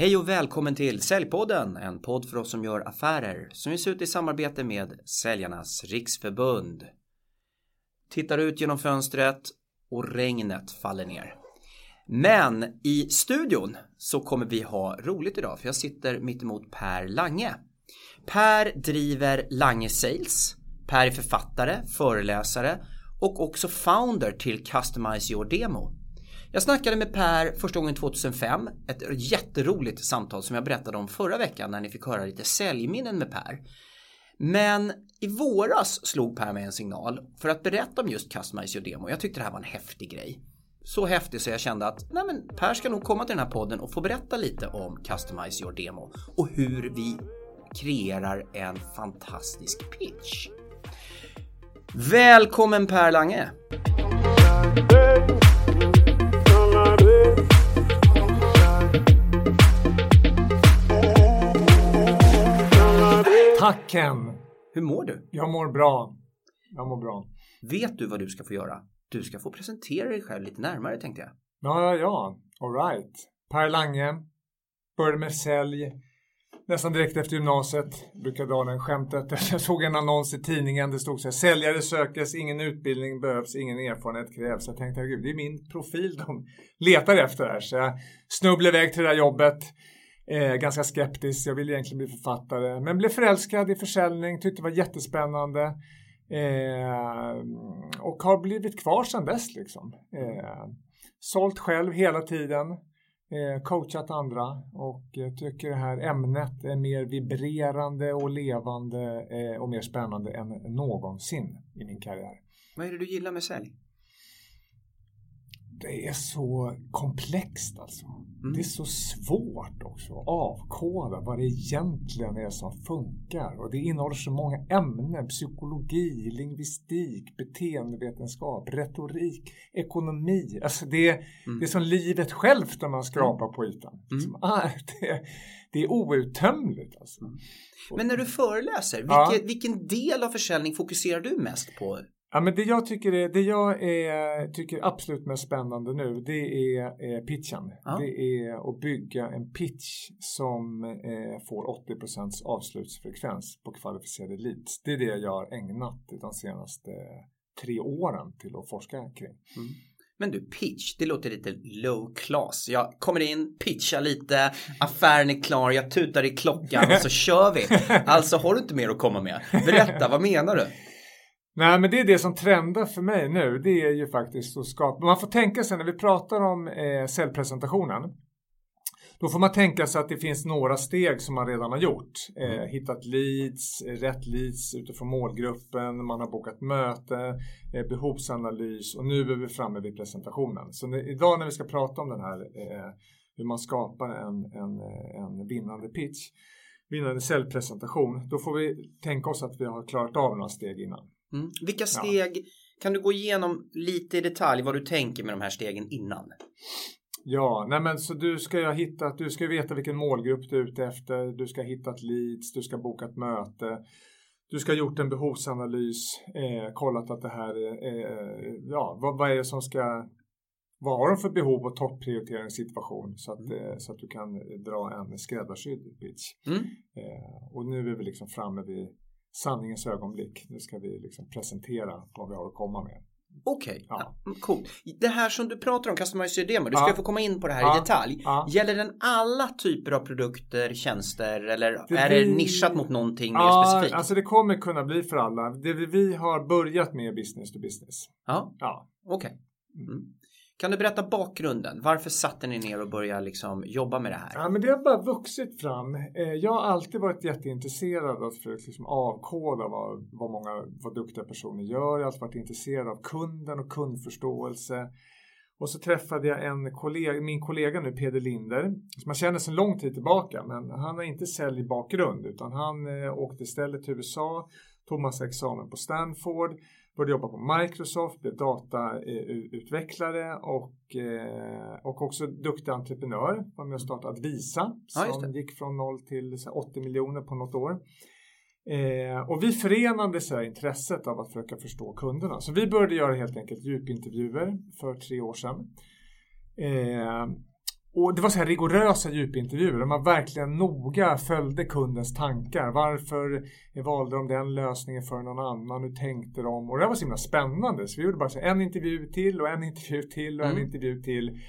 Hej och välkommen till Säljpodden, en podd för oss som gör affärer som ges ut i samarbete med Säljarnas Riksförbund. Tittar ut genom fönstret och regnet faller ner. Men i studion så kommer vi ha roligt idag för jag sitter mittemot Per Lange. Per driver Lange Sales. Per är författare, föreläsare och också founder till Customize Your Demo. Jag snackade med Per första gången 2005, ett jätteroligt samtal som jag berättade om förra veckan när ni fick höra lite säljminnen med Per. Men i våras slog Per mig en signal för att berätta om just Customize Your Demo. Jag tyckte det här var en häftig grej. Så häftig så jag kände att nej men Per ska nog komma till den här podden och få berätta lite om Customize Your Demo och hur vi kreerar en fantastisk pitch. Välkommen Per Lange! Tack Ken! Hur mår du? Jag mår bra. Jag mår bra. Vet du vad du ska få göra? Du ska få presentera dig själv lite närmare tänkte jag. Ja, ja, ja. Alright. Per Lange. Började med sälj. Nästan direkt efter gymnasiet. Brukar dra den skämtet. Jag såg en annons i tidningen. Det stod så här. Säljare sökes, ingen utbildning behövs, ingen erfarenhet krävs. Jag tänkte, gud, det är min profil de letar efter här. Så jag snubblade iväg till det där jobbet. Eh, ganska skeptisk, jag ville egentligen bli författare. Men blev förälskad i försäljning, tyckte det var jättespännande. Eh, och har blivit kvar sedan dess liksom. Eh, sålt själv hela tiden. Eh, coachat andra och jag tycker det här ämnet är mer vibrerande och levande eh, och mer spännande än någonsin i min karriär. Vad är det du gillar med sälj? Det är så komplext alltså. Mm. Det är så svårt också att avkoda vad det egentligen är som funkar. Och det innehåller så många ämnen. Psykologi, lingvistik, beteendevetenskap, retorik, ekonomi. Alltså det, mm. det är som livet självt när man skrapar mm. på ytan. Mm. Ah, det, det, är outtömligt. Alltså. Mm. Men när du föreläser, vilken, ja. vilken del av försäljning fokuserar du mest på? Ja, men det jag tycker är, det jag är, tycker absolut mest spännande nu det är eh, pitchen. Ja. Det är att bygga en pitch som eh, får 80% avslutsfrekvens på kvalificerade leads. Det är det jag har ägnat de senaste tre åren till att forska kring. Mm. Men du, pitch, det låter lite low class. Jag kommer in, pitchar lite, affären är klar, jag tutar i klockan och så kör vi. Alltså har du inte mer att komma med? Berätta, vad menar du? Nej, men det är det som trendar för mig nu. Det är ju faktiskt att skapa. Man får tänka sig när vi pratar om eh, säljpresentationen. Då får man tänka sig att det finns några steg som man redan har gjort. Eh, mm. hittat leads, rätt leads utifrån målgruppen, man har bokat möte, eh, behovsanalys och nu är vi framme vid presentationen. Så när, idag när vi ska prata om den här, eh, hur man skapar en, en, en vinnande pitch, vinnande säljpresentation, då får vi tänka oss att vi har klarat av några steg innan. Mm. Vilka steg, ja. kan du gå igenom lite i detalj vad du tänker med de här stegen innan? Ja, nej men så du ska ju ha hittat, du ska veta vilken målgrupp du är ute efter, du ska ha hittat leads, du ska boka ett möte, du ska ha gjort en behovsanalys, eh, kollat att det här eh, ja, vad, vad, är det som ska, vad har de för behov och topprioriteringssituation så att, mm. eh, så att du kan dra en skräddarsydd pitch. Mm. Eh, och nu är vi liksom framme vid sanningens ögonblick. Nu ska vi liksom presentera vad vi har att komma med. Okej, okay. ja. coolt. Det här som du pratar om, Customize Demo, du ska ja. få komma in på det här ja. i detalj. Ja. Gäller den alla typer av produkter, tjänster eller det är det nischat mot någonting mer specifikt? Alltså det kommer kunna bli för alla. Det vi har börjat med business to business. Ja, ja. okej. Okay. Mm. Kan du berätta bakgrunden? Varför satte ni ner och började liksom jobba med det här? Ja, men det har bara vuxit fram. Eh, jag har alltid varit jätteintresserad av att liksom avkoda vad, vad många vad duktiga personer gör. Jag har alltid varit intresserad av kunden och kundförståelse. Och så träffade jag en kollega, min kollega nu, Peder Linder, som man känner sedan lång tid tillbaka, men han har inte säljbakgrund utan han eh, åkte istället till USA, tog massa examen på Stanford började jobba på Microsoft, blev datautvecklare och, eh, och också duktig entreprenör. Var med och startade Advisa som ja, gick från 0 till 80 miljoner på något år. Eh, och vi förenade så intresset av att försöka förstå kunderna. Så vi började göra helt enkelt djupintervjuer för tre år sedan. Eh, och det var så här rigorösa djupintervjuer där man verkligen noga följde kundens tankar. Varför valde de den lösningen för någon annan? Hur tänkte de? Och det var så himla spännande. Så vi gjorde bara så en intervju till och en intervju till och en mm. intervju till.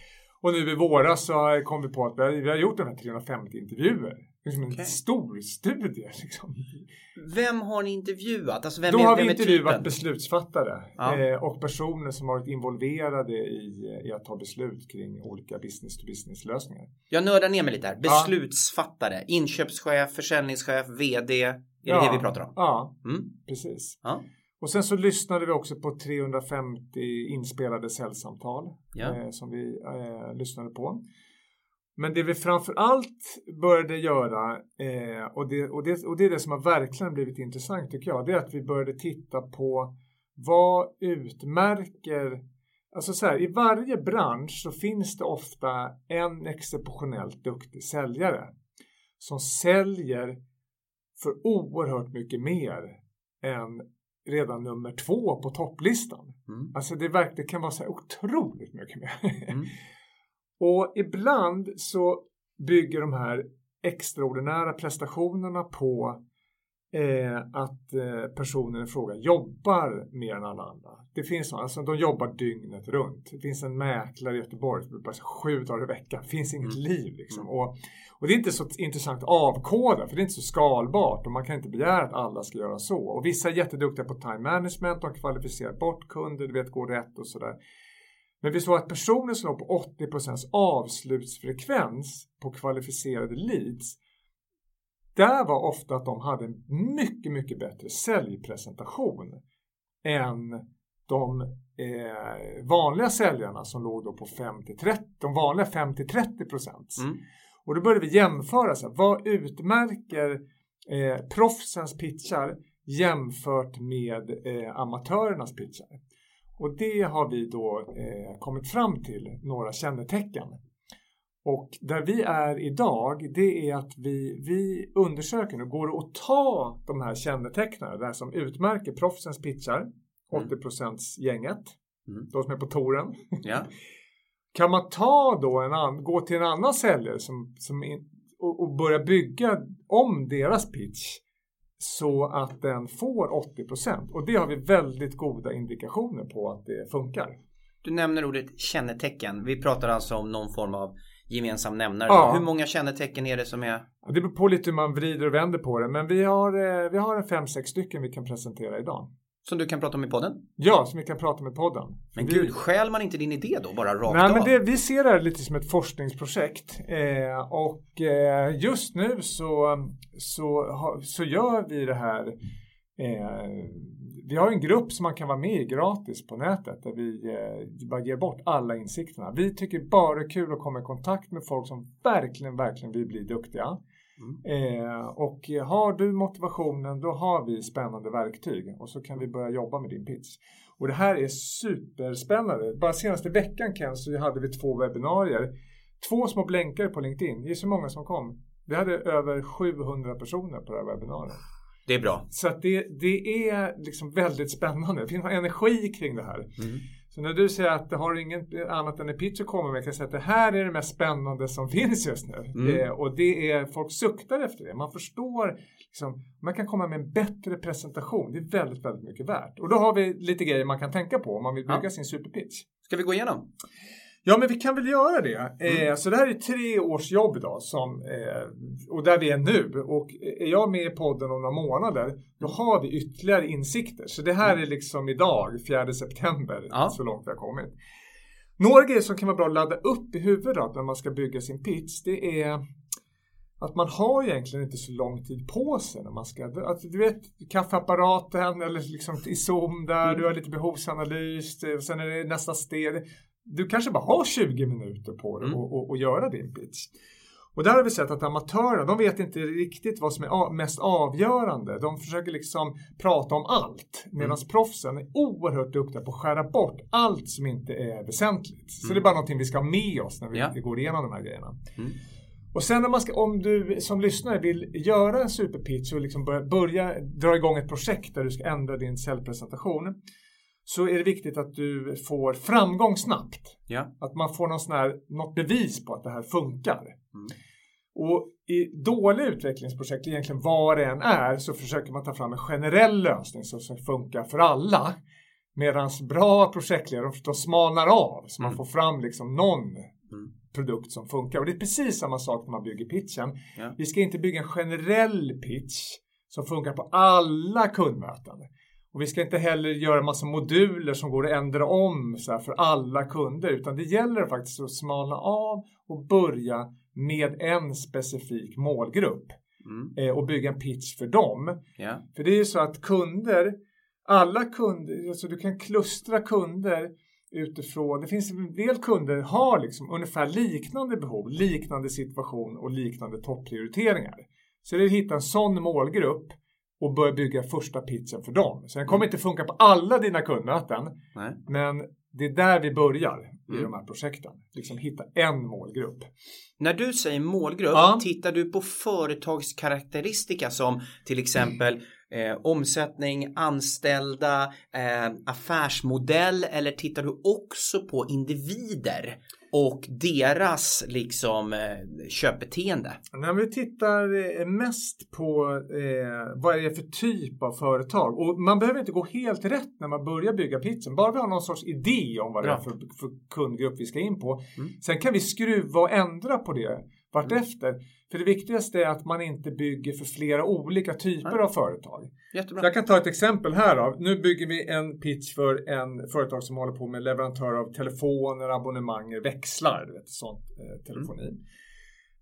Och nu i våras så kom vi på att vi har, gjort de här 350 intervjuer. Liksom okay. en stor studie. Liksom. Vem har ni intervjuat? Alltså vem Då är, har vi intervjuat beslutsfattare ja. eh, och personer som varit involverade i, i, att ta beslut kring olika business to business lösningar. Jag nördar ner mig lite här. Beslutsfattare, ja. inköpschef, försäljningschef, VD. Är ja. det det vi pratar om? Ja, mm. precis. Ja. Och sen så lyssnade vi också på 350 inspelade säljsamtal eh, som vi eh, lyssnade på. Men det vi framför allt började göra eh, och, det, och, det, och det är det som har verkligen blivit intressant tycker jag. Det är att vi började titta på vad utmärker Alltså så här, i varje bransch så finns det ofta en exceptionellt duktig säljare som säljer för oerhört mycket mer än redan nummer två på topplistan. Mm. Alltså det, verkligen kan vara så här otroligt mycket mer. Mm. Och ibland så bygger de här extraordinära prestationerna på eh, att eh, personen i fråga jobbar mer än alla andra. Det finns alltså de jobbar dygnet runt. Det finns en mäklare i Göteborg som jobbar sju dagar i veckan. Det finns inget mm. liv liksom. Och, och det är inte så intressant avkoda för det är inte så skalbart och man kan inte begära att alla ska göra så. Och vissa är jätteduktiga på time management, de kvalificerar bort kunder, du vet, går rätt och sådär. Men vi såg att personer som låg på 80% avslutsfrekvens på kvalificerade leads där var ofta att de hade en mycket, mycket bättre säljpresentation än de eh, vanliga säljarna som låg då på 50-30, de vanliga 50-30 procent. Mm. Och då började vi jämföra, så här, vad utmärker eh, proffsens pitchar jämfört med eh, amatörernas pitchar? Och det har vi då eh, kommit fram till några kännetecken. Och där vi är idag, det är att vi, vi undersöker nu, går det att ta de här kännetecknen, det här som utmärker proffsens pitchar, 80 mm. gänget, mm. de som är på touren. Ja. kan man ta då en an, gå till en annan säljare som, som in, och, och börja bygga om deras pitch så att den får 80% och det har vi väldigt goda indikationer på att det funkar. Du nämner ordet kännetecken. Vi pratar alltså om någon form av gemensam nämnare. Ja. Hur många kännetecken är det som är? Det beror på lite hur man vrider och vänder på det, men vi har, eh, vi har en fem, sex stycken vi kan presentera idag. Som du kan prata om i podden? Ja, som vi kan prata om i podden. Men vi... gud, skäl man inte din idé då bara rakt Nej, av? men det, vi ser det här lite som ett forskningsprojekt eh, och eh, just nu så, så, så gör vi det här eh, vi har en grupp som man kan vara med i gratis på nätet där vi eh, bara ger bort alla insikterna. Vi tycker bara det är kul att komma i kontakt med folk som verkligen, verkligen vill bli duktiga. Mm. Eh, och har du motivationen då har vi spännande verktyg och så kan vi börja jobba med din pitch. Och det här är superspännande. Bara senaste veckan Ken så hade vi två webbinarier. Två små blänkare på LinkedIn. Det är så många som kom. Vi hade över 700 personer på det här webbinariet. Det är bra. Så det, det är liksom väldigt spännande. Det finns en energi kring det här. Mm. Så när du säger att det har inget annat än en pitch att komma med kan jag säga att det här är det mest spännande som finns just nu. Mm. Eh, och det är, folk suktar efter det. Man förstår, liksom, man kan komma med en bättre presentation. Det är väldigt, väldigt mycket värt. Och då har vi lite grejer man kan tänka på om man vill bygga ja. sin superpitch. Ska vi gå igenom? Ja, men vi kan väl göra det. Mm. Eh, så det här är tre års jobb idag som, eh, och där vi är nu. Och är jag med i podden om några månader, då har vi ytterligare insikter. Så det här mm. är liksom idag, 4 september, ja. så långt vi har kommit. Några grejer som kan vara bra att ladda upp i huvudet när man ska bygga sin pitch, det är att man har egentligen inte så lång tid på sig när man ska, att, du vet kaffeapparaten eller liksom i Zoom där, mm. du har lite behovsanalys, och sen är det nästa steg du kanske bara har 20 minuter på dig mm. och, göra din pitch. Och där har vi sett att amatörerna, de vet inte riktigt vad som är mest avgörande. De försöker liksom prata om allt. Medan mm. proffsen är oerhört duktiga på att skära bort allt som inte är väsentligt. Så mm. det är bara någonting vi ska ha med oss när vi ja. går igenom de här grejerna. Mm. Och sen när man ska, om du som lyssnare vill göra en superpitch och liksom börja, börja dra igång ett projekt där du ska ändra din säljpresentation så är det viktigt att du får framgång snabbt. Ja. Att man får någon sån här, något bevis på att det här funkar. Mm. Och i dåliga utvecklingsprojekt, egentligen vad det än är, så försöker man ta fram en generell lösning som ska funka för alla. Medan bra projektledare, de smalnar av så man Mm. får fram liksom någon Mm. produkt som funkar. Och det är precis samma sak när man bygger pitchen. Ja. Vi ska inte bygga en generell pitch som funkar på alla kundmöten. Och vi ska inte heller göra massa moduler som går att ändra om så för alla kunder. Utan det gäller faktiskt att smalna av och börja med en specifik målgrupp. Mm. Eh, och bygga en pitch för dem. Ja. För det är ju så att kunder, alla kunder, alltså du kan klustra kunder utifrån, det finns en del kunder har liksom ungefär liknande behov, liknande situation och liknande topprioriteringar. Så det är att hitta en sån målgrupp och börja bygga första pitchen för dem. Så den kommer inte funka på alla dina kundmöten, Nej. men det är där vi börjar i Mm. de här projekten. Liksom hitta en målgrupp. När du säger målgrupp, Ja. tittar du på företagskaraktäristika som till exempel eh, omsättning, anställda, eh, affärsmodell eller tittar du också på individer och deras liksom eh, köpbeteende? När vi tittar eh, mest på eh, vad är det för typ av företag och man behöver inte gå helt rätt när man börjar bygga pitchen. Bara vi har någon sorts idé om vad det är för, för kundgrupp vi ska in på. Mm. Sen kan vi skruva och ändra på det vartefter. För det viktigaste är att man inte bygger för flera olika typer Nej. av företag. Jättebra. Jag kan ta ett exempel här då. Nu bygger vi en pitch för en företag som håller på med leverantör av telefoner, abonnemanger, växlar, du vet, sånt eh, telefoni.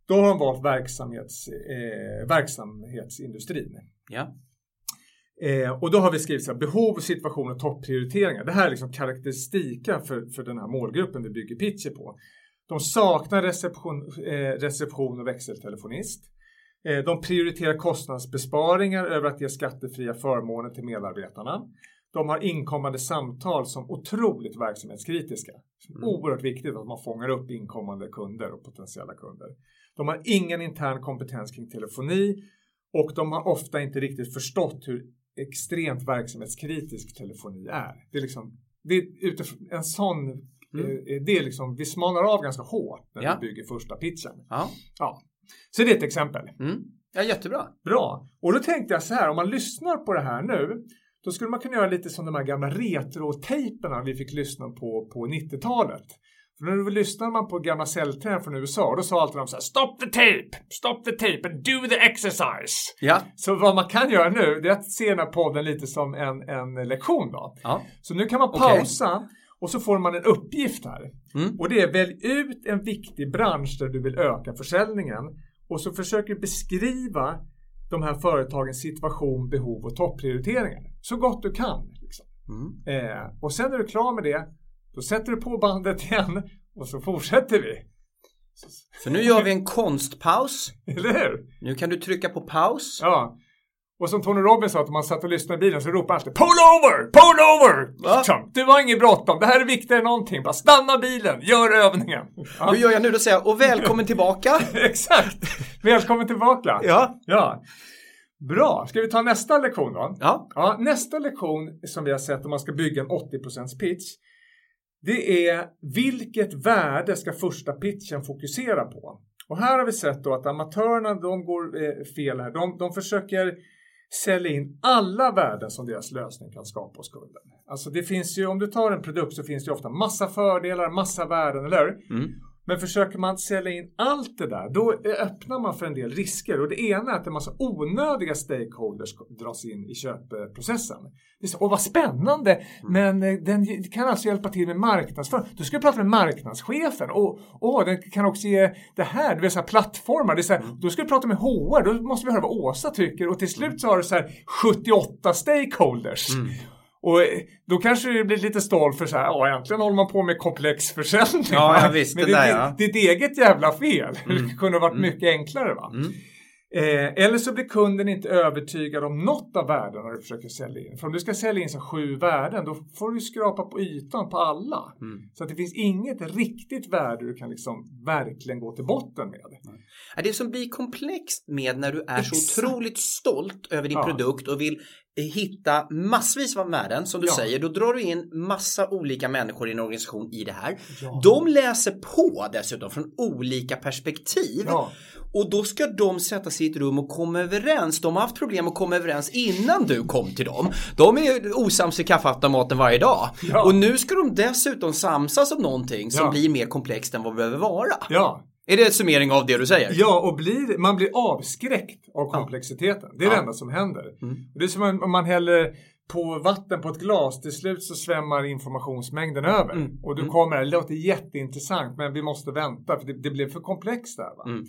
Då har de valt verksamhets, eh, verksamhetsindustrin. Ja. Eh, och då har vi skrivit så här, behov, situation och topprioriteringar. Det här är liksom karaktäristika för, för den här målgruppen vi bygger pitcher på. De saknar reception, eh, reception och växeltelefonist. Eh, de prioriterar kostnadsbesparingar över att ge skattefria förmåner till medarbetarna. De har inkommande samtal som otroligt verksamhetskritiska. Mm. Oerhört viktigt att man fångar upp inkommande kunder och potentiella kunder. De har ingen intern kompetens kring telefoni och de har ofta inte riktigt förstått hur extremt verksamhetskritisk telefoni är. Det är liksom, det är utifrån en sån, Mm. eh, det är liksom, vi smalnar av ganska hårt när Ja. vi bygger första pitchen. Ja. Ja. Så det är ett exempel. Mm. ja, jättebra. Bra. Och då tänkte jag så här, om man lyssnar på det här nu, då skulle man kunna göra lite som de här gamla retrotejperna vi fick lyssna på på 90-talet. För när lyssnar man på gamla säljtränare från USA, då sa alltid de så här Stop the tape! Stop the tape and do the exercise! Ja. Så vad man kan göra nu, det är att se den här podden lite som en, en lektion då. Ja. Så nu kan man pausa och så får man en uppgift här. Mm. Och det är välj ut en viktig bransch där du vill öka försäljningen och så försöker du beskriva de här företagens situation, behov och topprioriteringar. Så gott du kan. Liksom. Mm. Eh, och sen när du är klar med det, då sätter du på bandet igen och så fortsätter vi. Så nu gör vi en konstpaus. Eller hur? Nu kan du trycka på paus. Ja. Och som Tony Robbins sa, att om man satt och lyssnade i bilen så ropade alltid Pull over! Pull over! Trump, det var inget bråttom. Det här är viktigare än någonting. Bara stanna bilen, gör övningen. Ja. Hur gör jag nu? Då säger jag och välkommen tillbaka. Exakt! Välkommen tillbaka. Ja. Ja. Bra, ska vi ta nästa lektion då? Ja. Ja, nästa lektion som vi har sett om man ska bygga en 80% pitch. Det är vilket värde ska första pitchen fokusera på? Och här har vi sett då att amatörerna de går eh, fel här. De, de försöker sälja in alla värden som deras lösning kan skapa hos kunden. Alltså det finns ju, om du tar en produkt så finns det ju ofta massa fördelar, massa värden, eller hur? Mm. Men försöker man sälja in allt det där, då öppnar man för en del risker. Och det ena är att en massa onödiga stakeholders dras in i köpprocessen. Det är så, Åh, vad spännande! Men eh, den kan alltså hjälpa till med marknadsföring. Då ska prata med marknadschefen. Och åh, den kan också ge det här, det vill säga plattformar. Det är så här, Då ska vi prata med HR, då måste vi höra vad Åsa tycker. Och till slut så har du så här 78 stakeholders. Och eh, då kanske det blir lite stål för så här, ja egentligen håller man på med komplex försäljning. Ja, ja, visst, Men det det, där, ja. ett eget jävla fel. Mm. Det kunde ha varit mycket enklare va. Mm. Eh, eller så blir kunden inte övertygad om något av värdena du försöker sälja in. För om du ska sälja in så sju värden, då får du skrapa på ytan på alla. Mm. Så att det finns inget riktigt värde du kan liksom verkligen gå till botten med. Ja, Det som blir komplext med när du är så Exakt. otroligt stolt över din Ja. produkt och vill hitta massvis av värden som du Ja. säger. Då drar du in massa olika människor i en organisation i det här. Ja. De läser på dessutom från olika perspektiv. Ja. Och då ska de sätta sig i ett rum och komma överens. De har haft problem att komma överens innan du kom till dem. De är osams i kaffeautomaten varje dag. Och nu ska de dessutom samsas om någonting som blir mer komplext än vad det behöver vara. Ja. Är det en summering av det du säger? Ja, och blir, man blir avskräckt av komplexiteten. Det är det Ja. enda som händer. Mm. Det är som om man häller på vatten på ett glas. Till slut så svämmar informationsmängden över. Mm. Och du Mm. kommer, det låter jätteintressant men vi måste vänta för det, det blev för komplext där. Va? Mm.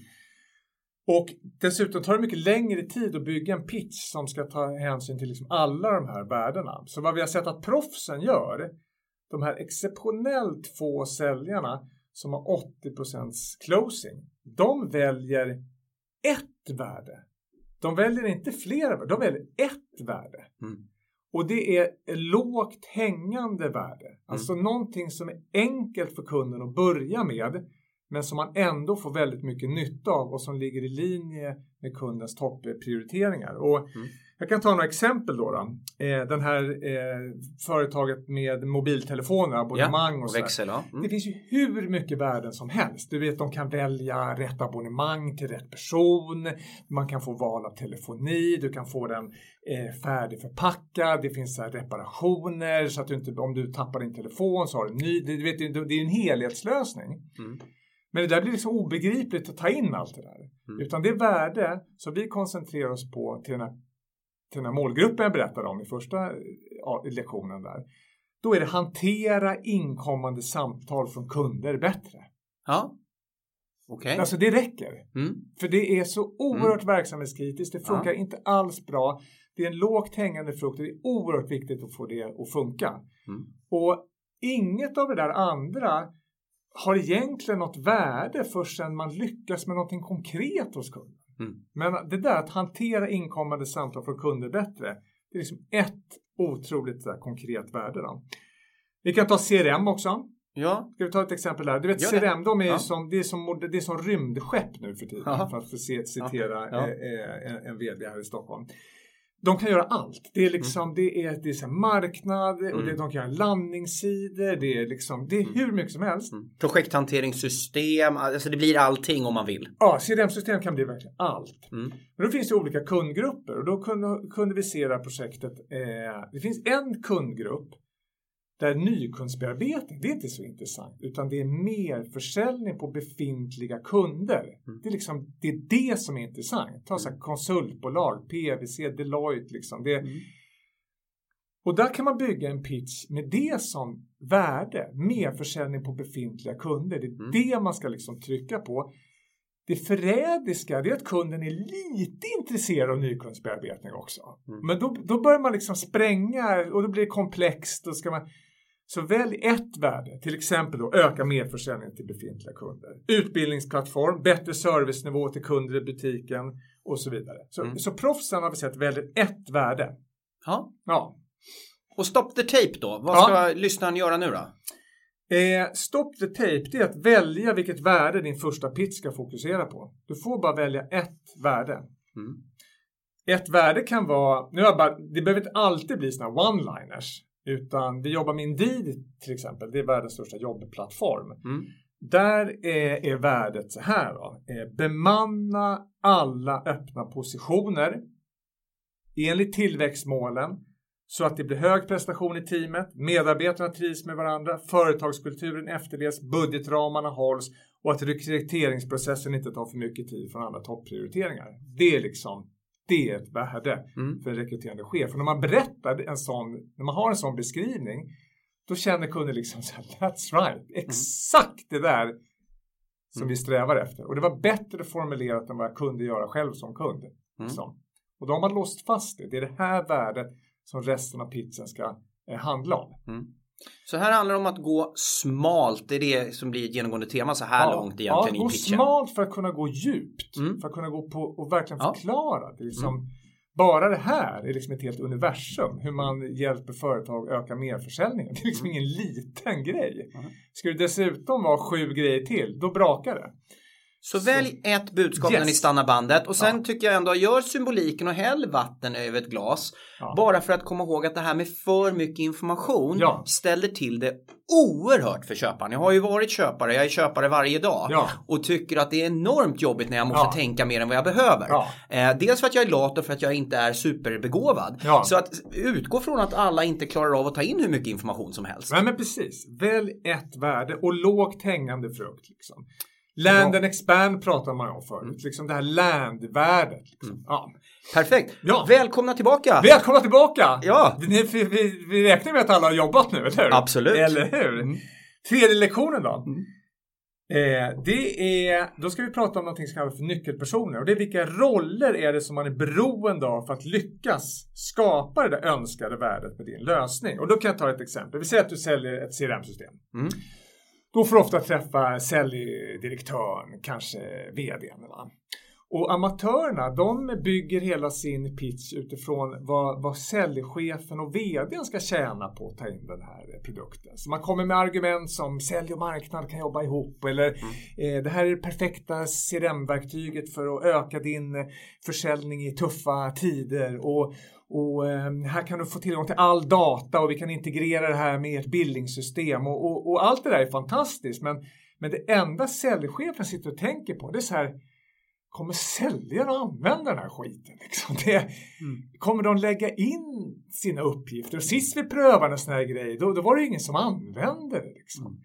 Och dessutom tar det mycket längre tid att bygga en pitch som ska ta hänsyn till liksom alla de här värdena. Så vad vi har sett att proffsen gör, de här exceptionellt få säljarna som har 80% closing, de väljer ett värde. De väljer inte flera värden, de väljer ett värde. Mm. Och det är lågt hängande värde. Alltså någonting som är enkelt för kunden att börja med men som man ändå får väldigt mycket nytta av och som ligger i linje med kundens topprioriteringar. Och Mm. Jag kan ta några exempel då. då. Eh, den här eh, företaget med mobiltelefoner, abonnemang och och där. växel, ja. Mm. Det finns ju hur mycket värden som helst. Du vet, de kan välja rätt abonnemang till rätt person. Man kan få val av telefoni. Du kan få den eh, färdigförpackad. Det finns så reparationer så att du inte, om du tappar din telefon så har du en ny. Du vet, det det är en helhetslösning. Mm. Men det där blir liksom obegripligt att ta in allt det där. Mm. Utan det värde som vi koncentrerar oss på till den här, till den här målgruppen jag berättade om i första ja, lektionen där. Då är det hantera inkommande samtal från kunder bättre. Ja. Okej. Alltså det räcker. Mm. För det är så oerhört verksamhetskritiskt. Det funkar inte alls bra. Det är en lågt hängande frukt och det är oerhört viktigt att få det att funka. Mm. Och inget av det där andra har egentligen något värde förrän man lyckas med någonting konkret hos kunden. Mm. Men det där att hantera inkommande samtal från kunder bättre, det är liksom ett otroligt här, konkret värde. Då. Vi kan ta CRM också. Ja. Ska vi ta ett exempel där? Du vet. CRM, de är, Ja. som, det, är som, det är som rymdskepp nu för tiden. Jaha. För att få se, citera Ja. eh, eh, en, en vd här i Stockholm. De kan göra allt. Det är liksom, det är, det är så marknad och det, Mm. de kan göra landningssidor. Det är liksom, det är hur mycket som helst. Mm. Projekthanteringssystem, alltså det blir allting om man vill. Ja, CRM-system kan bli verkligen allt. Mm. Men då finns det olika kundgrupper och då kunde, kunde vi se det här projektet. Eh, det finns en kundgrupp där nykundsbearbetning, det är inte så intressant utan det är mer försäljning på befintliga kunder. Mm. Det, är liksom, det är det som är intressant. Ta så här konsultbolag, PwC, Deloitte liksom. Det, Mm. och där kan man bygga en pitch med det som värde, mer försäljning på befintliga kunder. Det är Mm. det man ska liksom trycka på. Det förrädiska det är att kunden är lite intresserad av nykundsbearbetning också. Mm. Men då, då börjar man liksom spränga och då blir det komplext. Då ska man, så välj ett värde, till exempel då öka merförsäljningen till befintliga kunder. Utbildningsplattform, bättre servicenivå till kunder i butiken och så vidare. Så, Mm. så proffsen har vi sett väljer ett värde. Ja. Ja. Och stop the tape då? Vad Ja. ska lyssnaren göra nu då? Eh, stop the tape, det är att välja vilket värde din första pitch ska fokusera på. Du får bara välja ett värde. Mm. Ett värde kan vara, nu har bara, det behöver inte alltid bli sådana one-liners. Utan vi jobbar med Indeed till exempel, det är världens största jobbplattform. Mm. Där är, är värdet så här då. Eh, bemanna alla öppna positioner enligt tillväxtmålen så att det blir hög prestation i teamet, medarbetarna trivs med varandra, företagskulturen efterlevs, budgetramarna hålls och att rekryteringsprocessen inte tar för mycket tid från andra topprioriteringar. Det är liksom det är ett värde Mm. för en rekryterande chef. Och när man berättar en sån, när man har en sån beskrivning, då känner kunden liksom så här, that's right, exakt det där som Mm. vi strävar efter. Och det var bättre formulerat än vad jag kunde göra själv som kund. Mm. Liksom. Och då har man låst fast det. Det är det här värdet som resten av pitchen ska eh, handla om. Så här handlar det om att gå smalt. Det är det som blir ett genomgående tema så här långt egentligen ja, i gå pitchen. smalt för att kunna gå djupt. Mm. För att kunna gå på och verkligen Ja. Mm. förklara. Det är liksom, Bara det här är liksom ett helt universum. Hur man hjälper företag att öka merförsäljningen. Det är liksom ingen liten grej. Mm. Ska det dessutom vara sju grejer till, då brakar det. Så, välj ett budskap Yes. när ni stannar bandet och sen Ja. tycker jag ändå, gör symboliken och häll vatten över ett glas. Ja. Bara för att komma ihåg att det här med för mycket information Ja. ställer till det oerhört för köparen. Jag har ju varit köpare, jag är köpare varje dag och tycker att det är enormt jobbigt när jag måste tänka mer än vad jag behöver. Eh, dels för att jag är lat och för att jag inte är superbegåvad. Så att utgå från att alla inte klarar av att ta in hur mycket information som helst. Nej men precis. Välj ett värde och lågt hängande frukt. Liksom. Land and expand pratar man om förut. Liksom det här land-värdet. Liksom. Ja. Perfekt. Ja. Välkomna tillbaka! Välkomna tillbaka! Ja. Vi, vi, vi, vi räknar med att alla har jobbat nu, eller hur? Absolut. Eller hur? Mm. Tredje lektionen då? Mm. Eh, det är, då ska vi prata om någonting som kallas för nyckelpersoner och det är vilka roller är det som man är beroende av för att lyckas skapa det där önskade värdet med din lösning. Och då kan jag ta ett exempel. Vi säger att du säljer ett CRM-system. Mm. Då får du ofta träffa säljdirektören, kanske vdn. Va? Och amatörerna, de bygger hela sin pitch utifrån vad, vad säljchefen och vdn ska tjäna på att ta in den här produkten. Så man kommer med argument som sälj och marknad kan jobba ihop eller eh, det här är det perfekta CRM-verktyget för att öka din eh, försäljning i tuffa tider och, och eh, här kan du få tillgång till all data och vi kan integrera det här med ert bildningssystem och, och, och allt det där är fantastiskt men, men det enda säljchefen sitter och tänker på det är så här Kommer säljare att använda den här skiten? Liksom? Det, Kommer de lägga in sina uppgifter? Och sist vi prövade en sån här grej, då, då var det ingen som använde det. Liksom.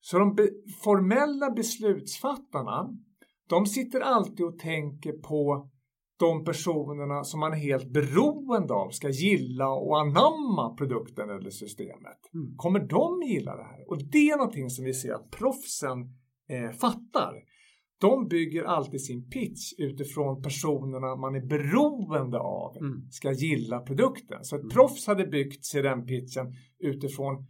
Så de be, formella beslutsfattarna, de sitter alltid och tänker på de personerna som man är helt beroende av ska gilla och anamma produkten eller systemet. Mm. Kommer de gilla det här? Och det är någonting som vi ser att proffsen eh, fattar. De bygger alltid sin pitch utifrån personerna man är beroende av Mm. ska gilla produkten. Så ett proffs hade byggt CRM-pitchen utifrån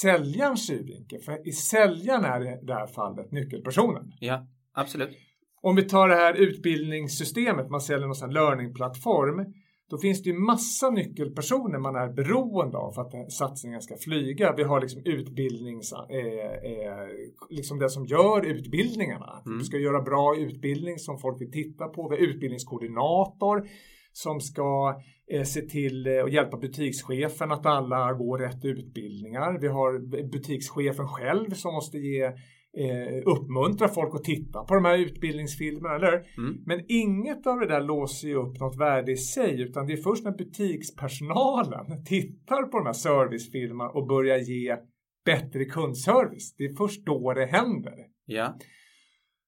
säljarens synvinkel. För i säljaren är det i det här fallet nyckelpersonen. Ja, absolut. Om vi tar det här utbildningssystemet, man säljer någon learningplattform. Då finns det ju massa nyckelpersoner man är beroende av för att satsningen ska flyga. Vi har liksom utbildnings... Eh, eh, liksom det som gör utbildningarna. Mm. Vi ska göra bra utbildning som folk vill titta på. Vi har utbildningskoordinator som ska eh, se till eh, att hjälpa butikschefen att alla går rätt utbildningar. Vi har butikschefen själv som måste ge eh, uppmuntra folk att titta på de här utbildningsfilmerna, eller? Mm. Men inget av det där låser ju upp något värde i sig, utan det är först när butikspersonalen tittar på de här servicefilmerna och börjar ge bättre kundservice. Det är först då det händer. Ja.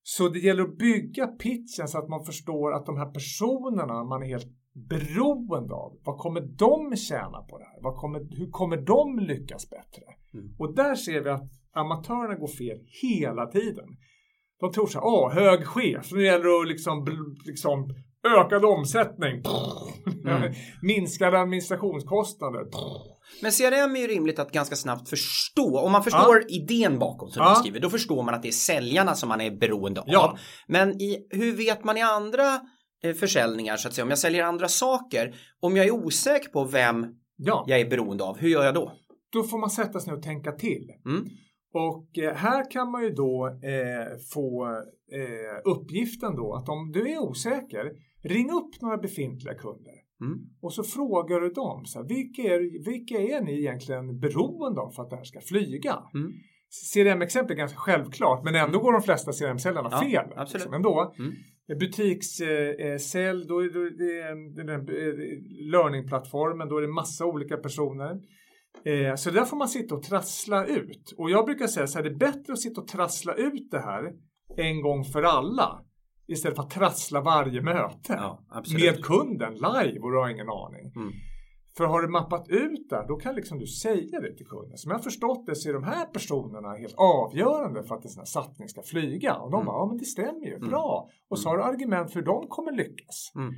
Så det gäller att bygga pitchen så att man förstår att de här personerna man är helt beroende av, vad kommer de tjäna på det här? Kommer, hur kommer de lyckas bättre? Mm. Och där ser vi att amatörerna går fel hela tiden. De tror så här, åh, hög chef, nu gäller det att liksom, liksom ökad omsättning, Mm. minskade administrationskostnader. Men CRM är ju rimligt att ganska snabbt förstå. Om man förstår idén bakom som Ja. du skriver, då förstår man att det är säljarna som man är beroende av. Ja. Men i, hur vet man i andra eh, försäljningar, så att säga, om jag säljer andra saker, om jag är osäker på vem Ja, jag är beroende av, hur gör jag då? då får man sätta sig ner och tänka till. Mm. Och eh, här kan man ju då eh, få eh, uppgiften då att om du är osäker, ring upp några befintliga kunder Mm. och så frågar du dem, så här, vilka, är, vilka är ni egentligen beroende av för att det här ska flyga? Mm. CRM-exempel är ganska självklart, men ändå går de flesta CRM-säljarna Ja, fel. absolut. Liksom, ändå. Mm. Butikssälj, då är då är det den där eh, learningplattformen, då är det massa olika personer. Eh, Så där får man sitta och trassla ut. Och jag brukar säga så här, det är bättre att sitta och trassla ut det här en gång för alla. Istället för att trassla varje möte. Ja, med kunden live och du har ingen aning. Mm. För har du mappat ut det, då kan liksom du säga det till kunden. Som jag har förstått det så är de här personerna helt avgörande för att en sån här satsning ska flyga. Och de Mm. bara, ja men det stämmer ju, bra. Och så har du argument för hur de kommer lyckas. Mm.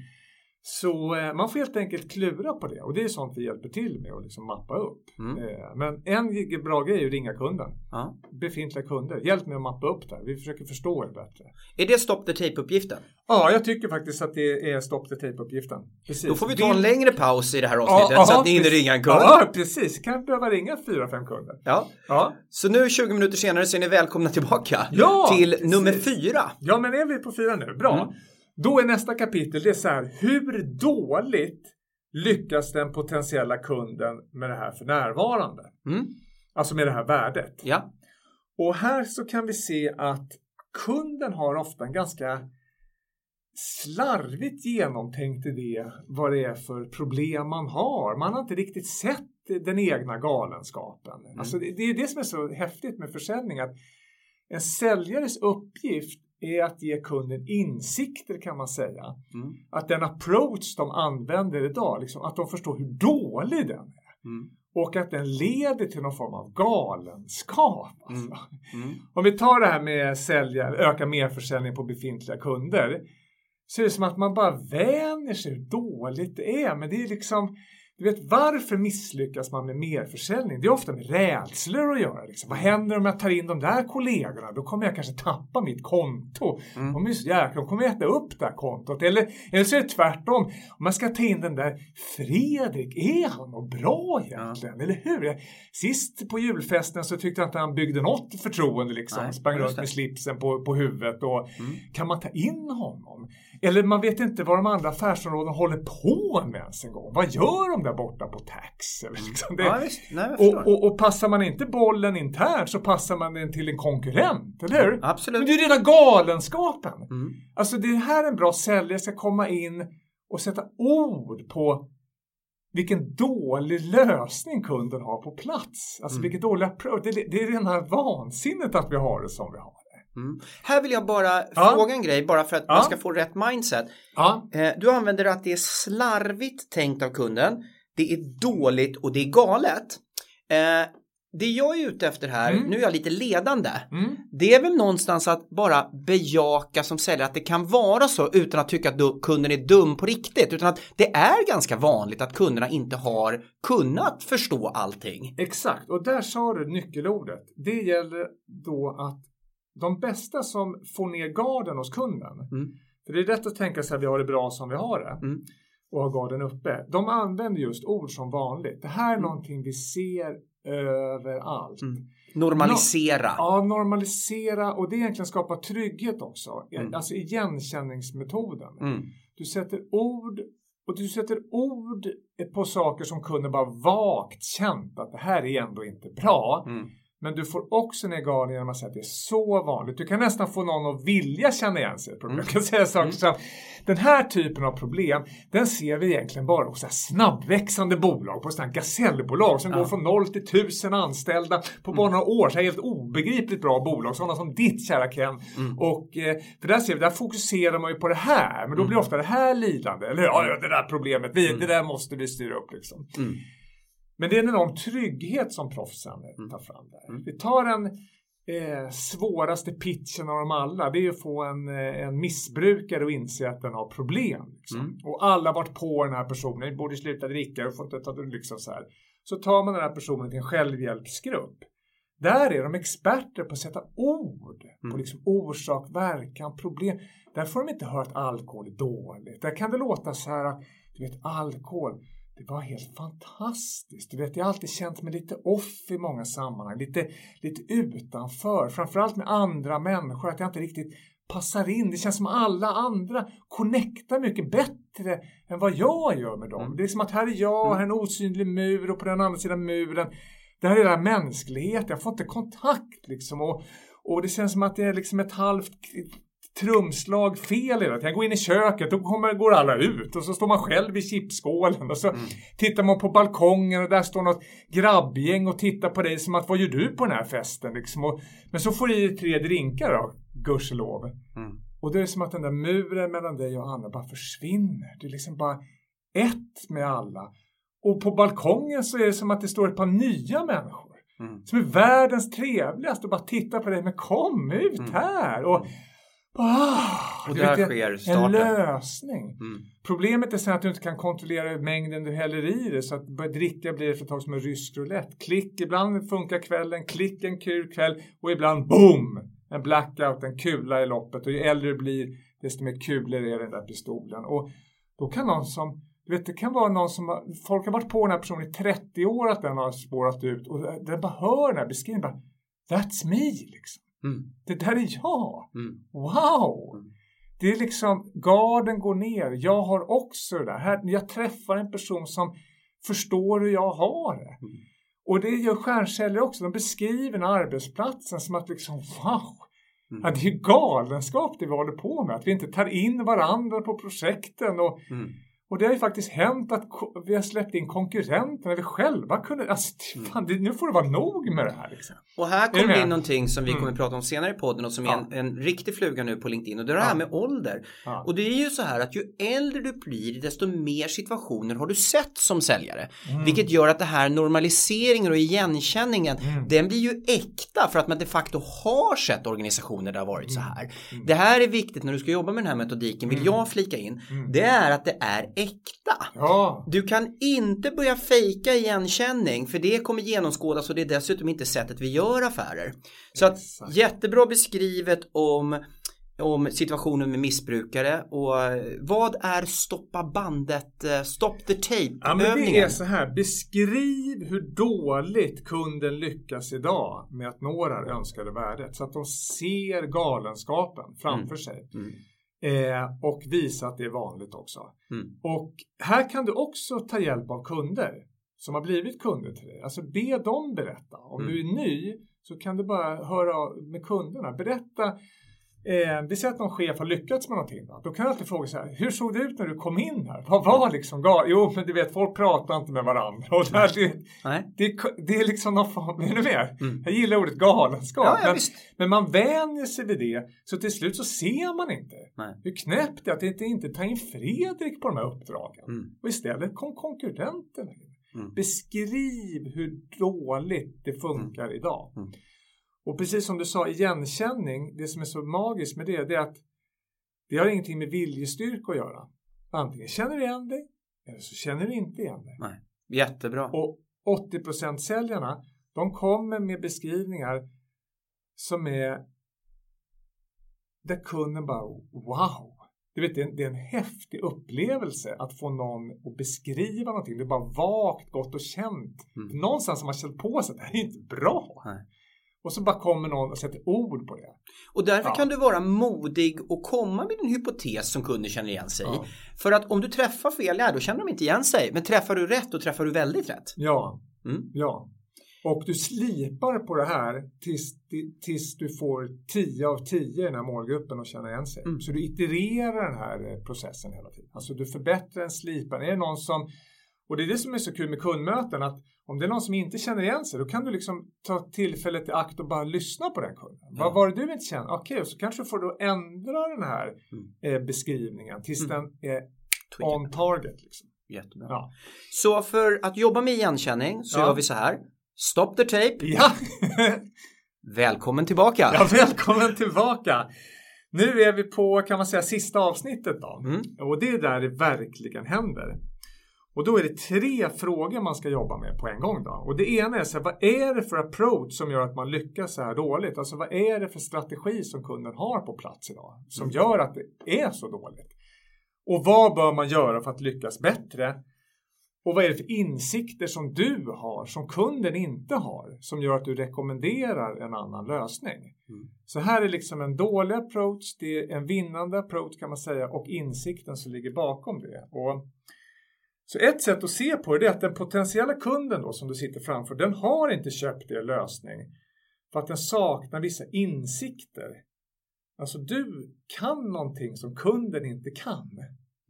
Så eh, man får helt enkelt klura på det och det är sånt vi hjälper till med att liksom mappa upp. Mm. Eh, men en bra grej är att ringa kunden. Ja. Befintliga kunder. Hjälp mig att mappa upp det här. Vi försöker förstå er bättre. Är det stop the tape-uppgiften? Ja, jag tycker faktiskt att det är stop the tape-uppgiften. Precis. Då får vi ta en längre paus i det här avsnittet ja, så att ni hinner ringa en kund. Ja, precis. Kan behöva ringa fyra, fem kunder. Ja. Ja. Så nu 20 minuter senare så är ni välkomna tillbaka Ja, till precis. nummer fyra. Ja, men är vi på fyra nu? Bra. Mm. Då är nästa kapitel, det är så här, hur dåligt lyckas den potentiella kunden med det här för närvarande? Mm. Alltså med det här värdet. Ja. Och här så kan vi se att kunden har ofta en ganska slarvigt genomtänkt idé vad det är för problem man har. Man har inte riktigt sett den egna galenskapen. Alltså det, det är det som är så häftigt med försäljning. att En säljares uppgift är att ge kunden insikter kan man säga. Mm. Att den approach de använder idag, liksom, att de förstår hur dålig den är. Mm. Och att den leder till någon form av galenskap. Alltså. Mm. Mm. Om vi tar det här med sälja, öka merförsäljning på befintliga kunder. Så är det som att man bara vänjer sig hur dåligt det är. Men det är liksom, du vet varför misslyckas man med merförsäljning? Det är ofta med rädslor att göra. Liksom. Vad händer om jag tar in de där kollegorna? Då kommer jag kanske tappa mitt konto. Mm. De är de kommer äta upp det här kontot. Eller, eller så är det tvärtom. Om man ska ta in den där Fredrik, är han något bra egentligen? Eller hur? Sist på julfesten så tyckte jag inte han byggde något förtroende liksom. Nej, sprang runt med slipsen på, på huvudet. Och, Mm. Kan man ta in honom? Eller man vet inte vad de andra affärsområdena håller på med ens en gång. Vad gör de där borta på tax? Eller liksom det, Ja. Nej, och, och, och passar man inte bollen internt så passar man den till en konkurrent, eller hur? Men Absolut. det är ju rena galenskapen. Mm. Alltså det här är en bra säljare ska komma in och sätta ord på vilken dålig lösning kunden har på plats. Alltså Mm. vilket dålig approach. Det, det är rena vansinnet att vi har det som vi har det. Mm. Här vill jag bara Ja. fråga en grej, bara för att Ja. man ska få rätt mindset. Ja, Eh, du använder att det är slarvigt tänkt av kunden, det är dåligt och det är galet. Eh, det jag är ute efter här, Mm. nu är jag lite ledande, mm. det är väl någonstans att bara bejaka som säljare att det kan vara så utan att tycka att kunden är dum på riktigt, utan att det är ganska vanligt att kunderna inte har kunnat förstå allting. exakt. Och där sa du nyckelordet. Det gäller då att de bästa som får ner garden hos kunden. Mm. För det är rätt att tänka sig att vi har det bra som vi har det. Mm. och har garden uppe. De använder just ord som vanligt. Det här är Mm. någonting vi ser överallt. Mm. Normalisera. Ja, normalisera och det egentligen skapar trygghet också. Mm. Alltså igenkänningsmetoden. Mm. Du sätter ord och du sätter ord på saker som kunden bara vagt känt att det här är ändå inte bra. Mm. Men du får också ner garden genom att säga att det är så vanligt. Du kan nästan få någon att vilja känna igen sig i ett problem. Mm. Jag kan säga saker som den här typen av problem, den ser vi egentligen bara hos snabbväxande bolag, på sådana gasellbolag som Ja. Mm. går från noll till tusen anställda på bara några år. Så här helt obegripligt bra bolag, sådana som ditt kära Ken. Mm. Och eh, för där ser vi, där fokuserar man ju på det här, men då blir ofta det här lidande. Eller ja, ja, det där problemet, vi, Mm. det där måste vi styra upp liksom. Mm. Men det är en enorm trygghet som proffsen Mm. tar fram där. Mm. Vi tar den eh, svåraste pitchen av dem alla. Det är att få en, eh, en missbrukare att inse att den har problem. Liksom. Mm. Och alla har varit på den här personen. Vi borde sluta dricka, du får inte ta det liksom så här. Så tar man den här personen till en självhjälpsgrupp. Där är de experter på att sätta ord på Mm. liksom orsak, verkan, problem. Där får de inte höra att alkohol är dåligt. Där kan det låta så här att du vet alkohol, det var helt fantastiskt. Du vet, jag har alltid känt mig lite off i många sammanhang, lite, lite utanför, framförallt med andra människor, att jag inte riktigt passar in. Det känns som alla andra connectar mycket bättre än vad jag gör med dem. Mm. Det är som att här är jag, här är en osynlig mur och på den andra sidan muren, det här är här mänskligheten. Jag får inte kontakt liksom. Och, och det känns som att det är liksom ett halvt trumslag fel i det. Jag går in i köket och kommer, går alla ut och så står man själv i chipsskålen och så Mm. tittar man på balkongen och där står något grabbgäng och tittar på dig som att vad gör du på den här festen liksom. Och, men så får du i tre drinkar då, gudskelov. Mm. Och det är som att den där muren mellan dig och Anna bara försvinner. Du är liksom bara ett med alla. Och på balkongen så är det som att det står ett par nya människor. Mm. Som är världens trevligaste och bara tittar på dig. Men kom ut Mm. här! Och, Ah, Och där sker En starten. lösning. Mm. Problemet är sen att du inte kan kontrollera mängden du häller i det så att börja dricka blir det för ett tag som en rysk roulette. Klick, ibland funkar kvällen, klick en kul kväll och ibland boom! En blackout, en kula i loppet och ju äldre du blir desto mer kulor är den där pistolen. Och då kan någon som, du vet det kan vara någon som, folk har varit på den här personen i 30 år att den har spårat ut och den bara hör den här beskrivningen bara That's me liksom. Mm. Det där är jag. Mm. Wow! Mm. Det är liksom, garden går ner. Jag har också det där. Här, jag träffar en person som förstår hur jag har det. Mm. Och det gör stjärnceller också. De beskriver den arbetsplatsen som att liksom, wow! Mm. Ja, det är ju galenskap det vi håller på med. Att vi inte tar in varandra på projekten. Och, Mm. Och det har ju faktiskt hänt att vi har släppt in konkurrenter när vi själva kunde... Alltså, Mm. fan, det, nu får det vara nog med det här. Liksom. Och här kommer med? in någonting som vi Mm. kommer prata om senare i podden och som är Ja. en, en riktig fluga nu på LinkedIn och det är det här Ja. med ålder. Ja. Och det är ju så här att ju äldre du blir desto mer situationer har du sett som säljare. Mm. Vilket gör att det här normaliseringen och igenkänningen Mm. den blir ju äkta för att man de facto har sett organisationer där det har varit så Mm. här. Det här är viktigt när du ska jobba med den här metodiken vill jag flika in. Mm. Det är att det är äkta. Ja, Du kan inte börja fejka igenkänning för det kommer genomskådas och det är dessutom inte sättet vi gör affärer. Så att Exakt. jättebra beskrivet om, om situationen med missbrukare och eh, vad är stoppa bandet, eh, stop the tape Ja, men det övningen? är så här. Beskriv hur dåligt kunden lyckas idag med att nå det här önskade värdet. Så att de ser galenskapen framför sig. Mm. Eh, och visa att det är vanligt också. Mm. Och här kan du också ta hjälp av kunder som har blivit kunder till dig. Alltså be dem berätta. Om Mm. du är ny så kan du bara höra med kunderna. Berätta. Eh, vi säger att någon chef har lyckats med någonting. Då, då kan du alltid fråga så här. Hur såg det ut när du kom in här? Vad var liksom gal? Jo, men du vet, folk pratar inte med varandra. Och det, här, det, det, det är liksom någon form, är du med? Mm. Jag gillar ordet galenskap. Ja, ja, men, men man vänjer sig vid det. Så till slut så ser man inte Nej. hur knäppt det är att inte, inte ta in Fredrik på de här uppdragen. Mm. Och istället kom konkurrenterna in. Mm. Beskriv hur dåligt det funkar idag. Och precis som du sa, igenkänning, det som är så magiskt med det, det är att det har ingenting med viljestyrka att göra. Antingen känner du igen dig eller så känner du inte igen dig. Nej. Jättebra. Och 80% säljarna, de kommer med beskrivningar som är där kunden bara wow. Du vet, det är, en, det är en häftig upplevelse att få någon att beskriva någonting. Det är bara vagt, gott och känt. Mm. Någonstans har man känt på sig att det här är inte bra. Nej. Och så bara kommer någon och sätter ord på det. Och därför Ja. kan du vara modig och komma med en hypotes som kunder känner igen sig i. Ja. För att om du träffar fel, ja då känner de inte igen sig. Men träffar du rätt, då träffar du väldigt rätt. Ja, Mm. ja. Och du slipar på det här tills, tills du får 10 av 10 i den här målgruppen att känna igen sig. Mm. Så du itererar den här eh, processen hela tiden. Alltså du förbättrar en slipar. Är det någon som, och det är det som är så kul med kundmöten, att om det är någon som inte känner igen sig, då kan du liksom ta tillfället i akt och bara lyssna på den kunden. Ja. Vad var det du inte kände? Okej, och så kanske du får då ändra den här Mm. eh, beskrivningen tills Mm. den är Tweaka. on target. Liksom. Jättebra. Ja. Så för att jobba med igenkänning så Ja. gör vi så här. Stop the tape. Ja. Välkommen tillbaka. Ja, välkommen tillbaka! Nu är vi på, kan man säga, sista avsnittet då. Mm. Och det är där det verkligen händer. Och då är det tre frågor man ska jobba med på en gång då. Och det ena är så här, vad är det för approach som gör att man lyckas så här dåligt? Alltså vad är det för strategi som kunden har på plats idag? Som gör att det är så dåligt? Och vad bör man göra för att lyckas bättre? Och vad är det för insikter som du har som kunden inte har som gör att du rekommenderar en annan lösning? Mm. Så här är liksom en dålig approach, det är en vinnande approach kan man säga och insikten som ligger bakom det. Och så ett sätt att se på det är att den potentiella kunden då som du sitter framför, den har inte köpt er lösning för att den saknar vissa insikter. Alltså du kan någonting som kunden inte kan.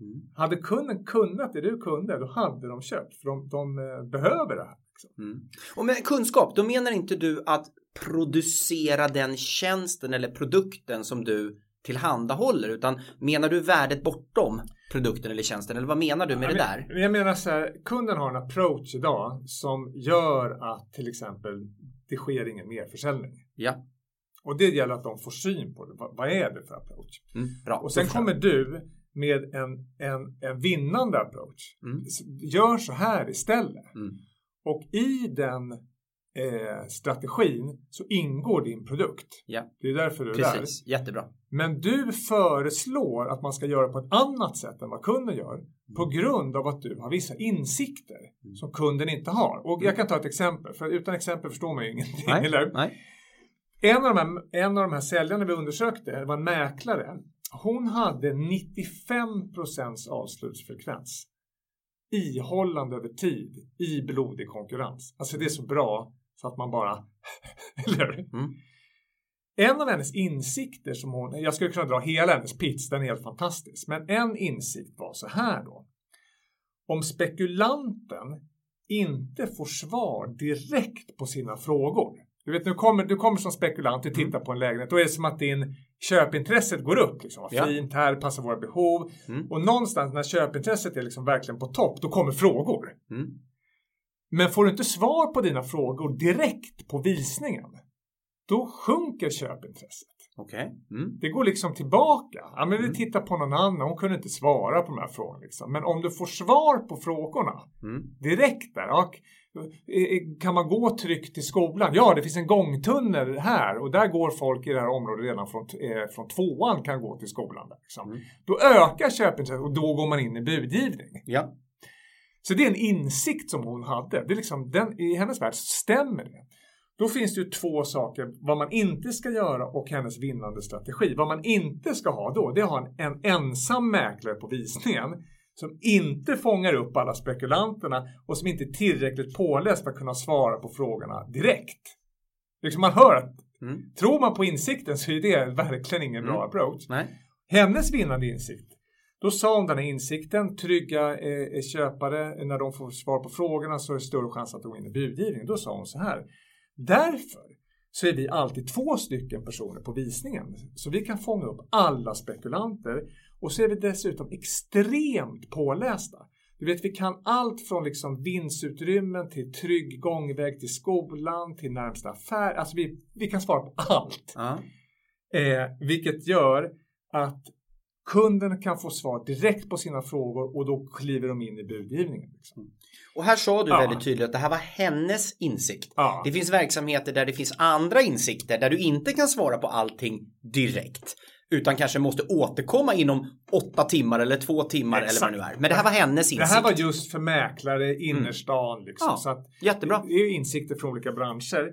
Mm. Hade kunden kunnat det du kunde, då hade de köpt. För de, de eh, behöver det här. Liksom. Mm. Och med kunskap, då menar inte du att producera den tjänsten eller produkten som du tillhandahåller utan menar du värdet bortom produkten eller tjänsten eller vad menar du med det där? Jag, jag menar så här, kunden har en approach idag som gör att till exempel det sker ingen merförsäljning. Ja. Och det gäller att de får syn på det. Vad, vad är det för approach? Mm, bra. Och sen kommer du med en, en, en vinnande approach. Mm. Gör så här istället. Mm. Och i den eh, strategin så ingår din produkt. Ja. Det är därför du är Precis. där. Jättebra. Men du föreslår att man ska göra på ett annat sätt än vad kunden gör mm. på grund av att du har vissa insikter mm. som kunden inte har. Och jag mm. kan ta ett exempel, för utan exempel förstår man ju ingenting. Nej. Eller? Nej. En, av de här, en av de här säljarna vi undersökte var en mäklare. Hon hade 95 procents avslutsfrekvens ihållande över tid i blodig konkurrens. Alltså det är så bra så att man bara... Eller mm. En av hennes insikter som hon, jag skulle kunna dra hela hennes pitch, den är helt fantastisk. Men en insikt var så här då. Om spekulanten inte får svar direkt på sina frågor. Du vet, du kommer, du kommer som spekulant, du tittar mm. på en lägenhet, då är det som att din köpintresset går upp. Liksom. Vad fint här, passar våra behov. Mm. Och någonstans när köpintresset är liksom verkligen på topp, då kommer frågor. Mm. Men får du inte svar på dina frågor direkt på visningen, då sjunker köpintresset. Okay. Mm. Det går liksom tillbaka. Ja, men vi mm. tittar på någon annan, hon kunde inte svara på de här frågorna. Liksom. Men om du får svar på frågorna mm. direkt där. Och, kan man gå tryggt till skolan? Ja, det finns en gångtunnel här och där går folk i det här området redan från, eh, från tvåan kan gå till skolan. Där, liksom. mm. Då ökar köpintresset och då går man in i budgivning. Ja. Så det är en insikt som hon hade. Det är liksom, den, I hennes värld stämmer det. Då finns det ju två saker, vad man inte ska göra och hennes vinnande strategi. Vad man inte ska ha då, det är att ha en, en ensam mäklare på visningen som inte fångar upp alla spekulanterna och som inte är tillräckligt påläst för att kunna svara på frågorna direkt. Liksom man hör att mm. tror man på insikten så är det verkligen ingen mm. bra approach. Nej. Hennes vinnande insikt, då sa hon den här insikten, trygga eh, köpare, när de får svar på frågorna så är det större chans att de går in i budgivningen. Då sa hon så här, därför så är vi alltid två stycken personer på visningen. Så vi kan fånga upp alla spekulanter och så är vi dessutom extremt pålästa. Du vet, vi kan allt från liksom vindsutrymmen till trygg gångväg till skolan till närmsta affär. Alltså vi, vi kan svara på allt. Uh. Eh, vilket gör att kunden kan få svar direkt på sina frågor och då kliver de in i budgivningen. Liksom. Och här sa du ja. väldigt tydligt att det här var hennes insikt. Ja. Det finns verksamheter där det finns andra insikter där du inte kan svara på allting direkt utan kanske måste återkomma inom åtta timmar eller två timmar Exakt. eller vad det nu är. Men det här var hennes insikt. Det här var just för mäklare mm. innerstan. Mm. Liksom, ja, så att jättebra. Det är insikter från olika branscher.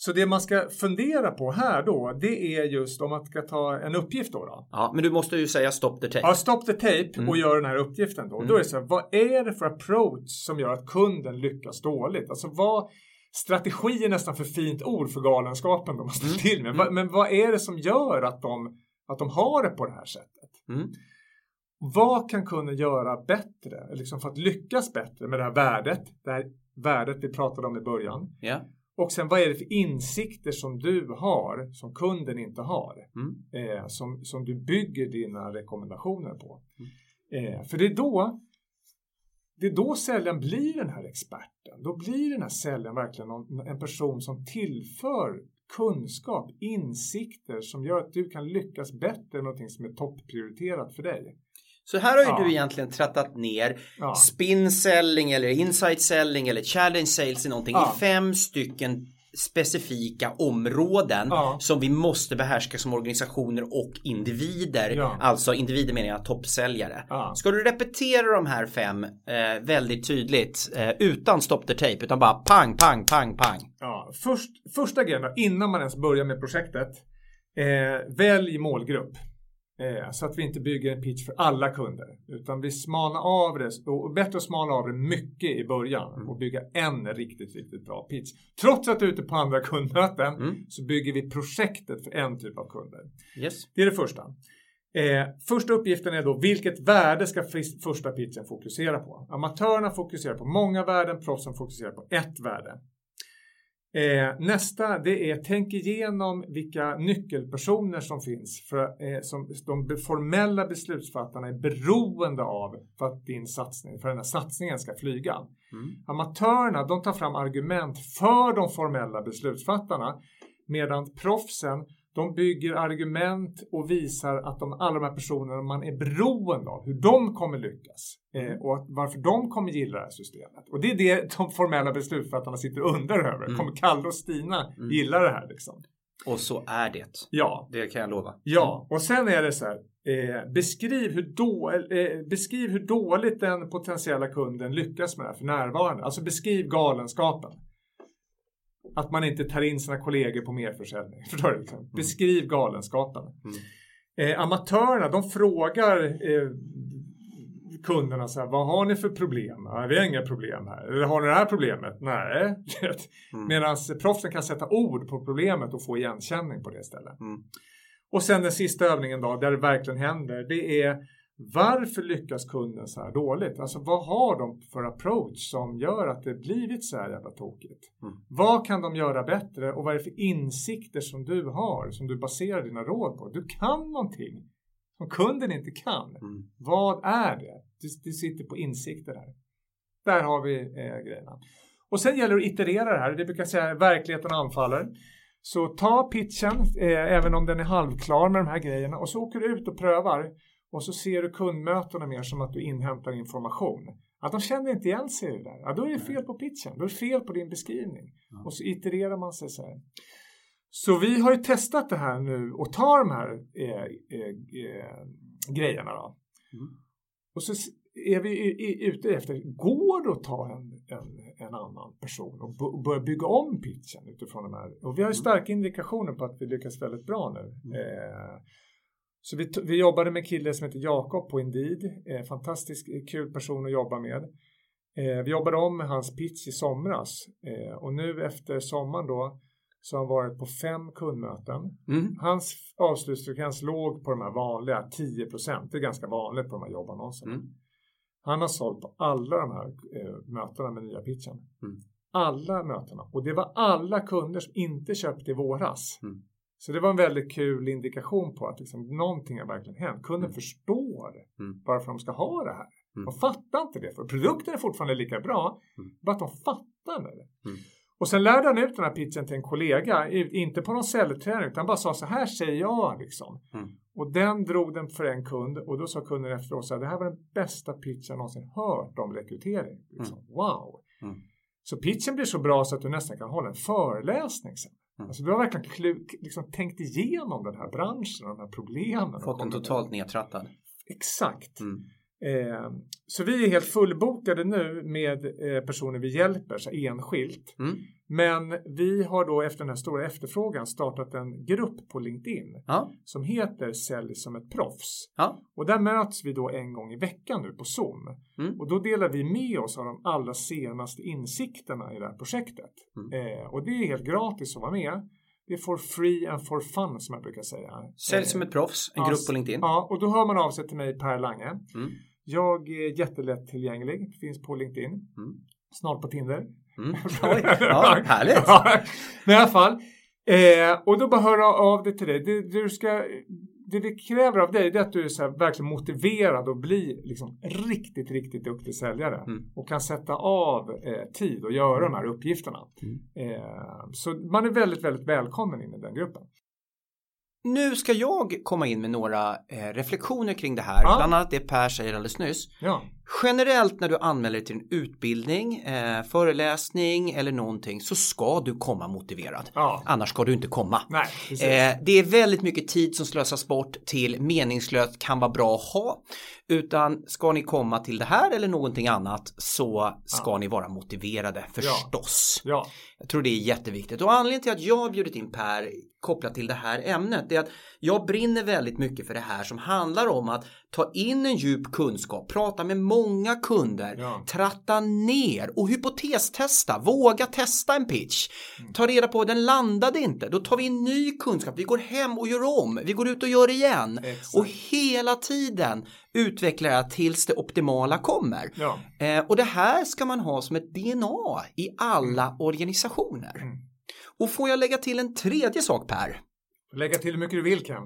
Så det man ska fundera på här då, det är just om man ska ta en uppgift då. då. Ja, men du måste ju säga stop the tape. Ja, stop the tape mm. och gör den här uppgiften då. Mm. Då är det så här, vad är det för approach som gör att kunden lyckas dåligt? Alltså vad Strategi är nästan för fint ord för galenskapen de har ställt till med. Mm. Men vad är det som gör att de att de har det på det här sättet. Mm. Vad kan kunden göra bättre liksom för att lyckas bättre med det här värdet? Det här värdet vi pratade om i början. Yeah. Och sen vad är det för insikter som du har som kunden inte har? Mm. Eh, som, som du bygger dina rekommendationer på. Mm. Eh, för det är då det är då säljaren blir den här experten. Då blir den här säljaren verkligen någon, en person som tillför kunskap, insikter som gör att du kan lyckas bättre med någonting som är topprioriterat för dig. Så här har ju ja. du egentligen trattat ner ja. spin selling eller insight selling eller challenge sales i någonting ja. i fem stycken specifika områden som vi måste behärska som organisationer och individer. Alltså individer menar jag toppsäljare. Ja. Ska du repetera de här fem eh, väldigt tydligt eh, utan stop the tape utan bara pang, pang, pang, pang. Ja. Först, första grejen innan man ens börjar med projektet. Eh, välj målgrupp. Eh, så att vi inte bygger en pitch för alla kunder. Utan vi smalnar av det, och bättre att smala av det mycket i början mm. och bygga en riktigt, riktigt bra pitch. Trots att du är ute på andra kundmöten mm. så bygger vi projektet för en typ av kunder. Yes. Det är det första. Eh, första uppgiften är då vilket värde ska första pitchen fokusera på? Amatörerna fokuserar på många värden, proffsen fokuserar på ett värde. Eh, nästa det är tänk igenom vilka nyckelpersoner som finns för, eh, som de formella beslutsfattarna är beroende av för att din satsning, för den här satsningen ska flyga. Mm. Amatörerna de tar fram argument för de formella beslutsfattarna medan proffsen De bygger argument och visar att de, alla de här personerna man är beroende av, hur de kommer lyckas eh, och att, varför de kommer gilla det här systemet. Och det är det de formella beslutsfattarna sitter och undrar över. Mm. Kommer Kalle och Stina Mm. gilla det här liksom? Och så är det. Ja, Det kan jag lova. Ja, och sen är det så här. Eh, beskriv, hur då, eh, beskriv hur dåligt den potentiella kunden lyckas med det här för närvarande. Alltså beskriv galenskapen. Att man inte tar in sina kollegor på merförsäljning. Förstår du? Liksom? Beskriv galenskapen. Eh, amatörerna, de frågar eh, kunderna så här, vad har ni för problem? Ja, vi har inga problem här. Eller har ni det här problemet? Nej. Mm. Medan proffsen kan sätta ord på problemet och få igenkänning på det istället. Mm. Och sen den sista övningen då, där det verkligen händer, det är varför lyckas kunden så här dåligt? Alltså vad har de för approach som gör att det blivit så här jävla tokigt? Mm. Vad kan de göra bättre och vad är det för insikter som du har, som du baserar dina råd på? Du kan någonting som kunden inte kan. Mm. Vad är det? Det, det sitter på insikter här. Där har vi eh, grejerna. Och sen gäller det att iterera det här. Det brukar säga verkligheten anfaller. Så ta pitchen, eh, även om den är halvklar med de här grejerna och så åker du ut och prövar och så ser du kundmötena mer som att du inhämtar information. Att de känner inte igen sig i det där, ja, då är det fel på pitchen, då är det fel på din beskrivning. Och så itererar man sig så här. Så vi har ju testat det här nu och tar de här eh, eh, eh, grejerna då. Mm. Och så är vi ute efter, går det att ta en, en, en annan person och börja bygga om pitchen utifrån de här? Och vi har ju starka indikationer på att vi lyckas väldigt bra nu. Eh, så vi, vi jobbade med en kille som heter Jakob på Indeed. Eh, fantastisk eh, kul person att jobba med. Eh, vi jobbade om med hans pitch i somras eh, och nu efter sommaren då så har han varit på fem kundmöten. Mm. Hans avslutsfrekvens låg på de här vanliga 10% Det är ganska vanligt på de här jobbannonserna. Mm. Han har sålt på alla de här eh, mötena med nya pitchen. Mm. Alla mötena. Och det var alla kunder som inte köpte i våras. Mm. Så det var en väldigt kul indikation på att liksom, någonting har verkligen hänt. Kunden Mm. förstår Mm. varför de ska ha det här. Mm. De fattar inte det. För produkten är fortfarande lika bra. Mm. Bara att de fattar med det. Mm. Och sen lärde han ut den här pitchen till en kollega. Inte på någon säljträning. Utan bara sa så här säger jag liksom. Mm. Och den drog den för en kund. Och då sa kunden efteråt så här. Det här var den bästa pitchen jag någonsin hört om rekrytering. Liksom. Wow. Mm. Så pitchen blir så bra så att du nästan kan hålla en föreläsning sen. Mm. Alltså du har verkligen liksom tänkt igenom den här branschen och de här problemen. Fått den totalt nedtrattad. Exakt. Mm. Eh, så vi är helt fullbokade nu med eh, personer vi hjälper så enskilt. Mm. Men vi har då efter den här stora efterfrågan startat en grupp på LinkedIn Ja. som heter Sälj som ett proffs. Ja. Och där möts vi då en gång i veckan nu på Zoom. Mm. Och då delar vi med oss av de allra senaste insikterna i det här projektet. Mm. Eh, och det är helt gratis att vara med. Det är for free and for fun som jag brukar säga. Sälj Eh, som ett proffs, en ja, grupp på LinkedIn. Ja, och då hör man av sig till mig Per Lange. Mm. Jag är jättelätt tillgänglig, finns på LinkedIn. Mm. Snart på Tinder. Mm. Oj, ja, härligt. Ja, i alla fall. Eh, och då bara höra av dig till dig. Det, du ska, det vi kräver av dig är att du är så verkligen motiverad och bli liksom riktigt, riktigt duktig säljare. Mm. Och kan sätta av eh, tid och göra de här uppgifterna. Mm. Eh, så man är väldigt, väldigt välkommen in i den gruppen. Nu ska jag komma in med några eh, reflektioner kring det här, Ja. bland annat det Per säger alldeles nyss. Ja, Generellt när du anmäler dig till en utbildning, eh, föreläsning eller någonting så ska du komma motiverad. ja. Annars ska du inte komma. nej. Eh, det är väldigt mycket tid som slösas bort till meningslöst kan vara bra att ha. Utan ska ni komma till det här eller någonting annat så ska ni vara motiverade förstås. ja, Jag tror det är jätteviktigt och anledningen till att jag har bjudit in Per kopplat till det här ämnet är att jag brinner väldigt mycket för det här som handlar om att ta in en djup kunskap, prata med många kunder, Ja. tratta ner och hypotestesta, våga testa en pitch. Mm. Ta reda på den landade inte, då tar vi en ny kunskap, vi går hem och gör om, vi går ut och gör igen Exakt. och hela tiden utvecklar jag tills det optimala kommer. ja. Eh, och det här ska man ha som ett DNA i alla organisationer. Mm. Och får jag lägga till en tredje sak Per? Lägga till hur mycket du vill Ken.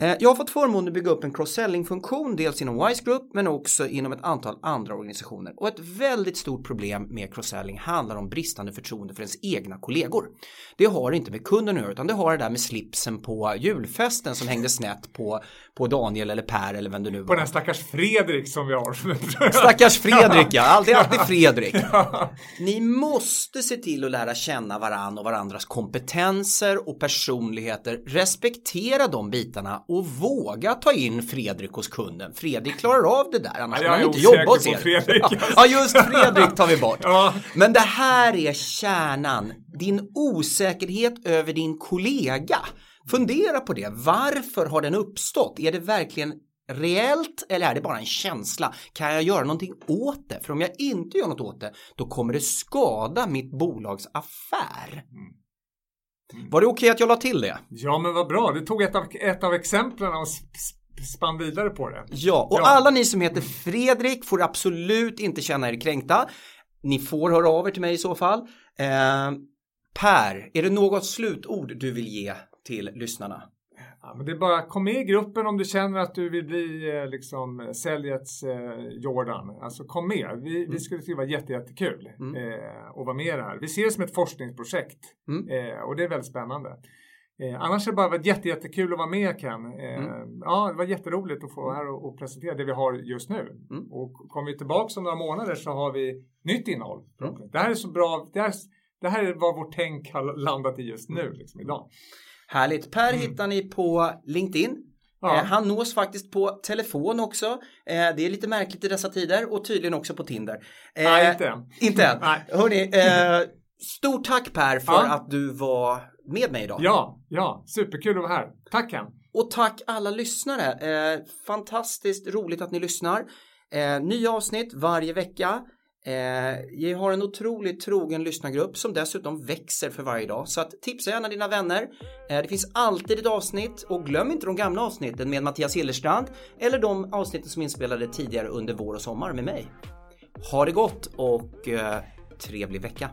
Eh, jag har fått förmånen att bygga upp en cross-selling-funktion, dels inom Wise Group men också inom ett antal andra organisationer. Och ett väldigt stort problem med cross-selling handlar om bristande förtroende för ens egna kollegor. Det har inte med kunden att göra utan det har det där med slipsen på julfesten som hängde snett på, på Daniel eller Per eller vem det nu var. På den stackars Fredrik som vi har. Stackars Fredrik ja, alltid, alltid Fredrik. Ni måste se till att lära känna varann och varandras kompetenser och personligheter. Respektera de bitarna och våga ta in Fredrik hos kunden. Fredrik klarar av det där, annars kan han inte jobba hos er. Fredrik. Ja, just Fredrik tar vi bort. Ja. Men det här är kärnan. Din osäkerhet över din kollega. Fundera på det. Varför har den uppstått? Är det verkligen reellt eller är det bara en känsla? Kan jag göra någonting åt det? För om jag inte gör något åt det, då kommer det skada mitt bolags affär. Mm. Var det okej okay att jag la till det? Ja, men vad bra. Du tog ett av, ett av exemplen och spann vidare på det. Ja, och ja. alla ni som heter Fredrik får absolut inte känna er kränkta. Ni får höra av er till mig i så fall. Eh, per, är det något slutord du vill ge till lyssnarna? Ja, men det är bara kom med i gruppen om du känner att du vill bli eh, liksom säljets eh, Jordan. Alltså kom med. Vi, mm. vi skulle tycka det var jätte, jättekul mm. eh, att vara med i det här. Vi ser det som ett forskningsprojekt mm. eh, och det är väldigt spännande. Eh, annars är det bara jätte, jättekul att vara med Ken. Eh, mm. Ja, det var jätteroligt att få vara här och, och, presentera det vi har just nu. Mm. Och kommer vi tillbaka om några månader så har vi nytt innehåll. Mm. Det här är så bra. Det här, det här är vad vårt tänk har landat i just nu, liksom, idag. Härligt. Per mm. hittar ni på LinkedIn. Ja. Eh, han nås faktiskt på telefon också. Eh, det är lite märkligt i dessa tider och tydligen också på Tinder. Eh, Nej, inte än. Inte än. Hörrni, eh, stort tack Per för ja. att du var med mig idag. Ja, ja, superkul att vara här. Tack Ken. Och tack alla lyssnare. Eh, fantastiskt roligt att ni lyssnar. Eh, nya avsnitt varje vecka. Eh, jag har en otroligt trogen lyssnargrupp som dessutom växer för varje dag. Så att tipsa gärna dina vänner. Eh, det finns alltid ett avsnitt och glöm inte de gamla avsnitten med Mattias Hillerstrand eller de avsnitten som inspelade tidigare under vår och sommar med mig. Ha det gott och eh, trevlig vecka.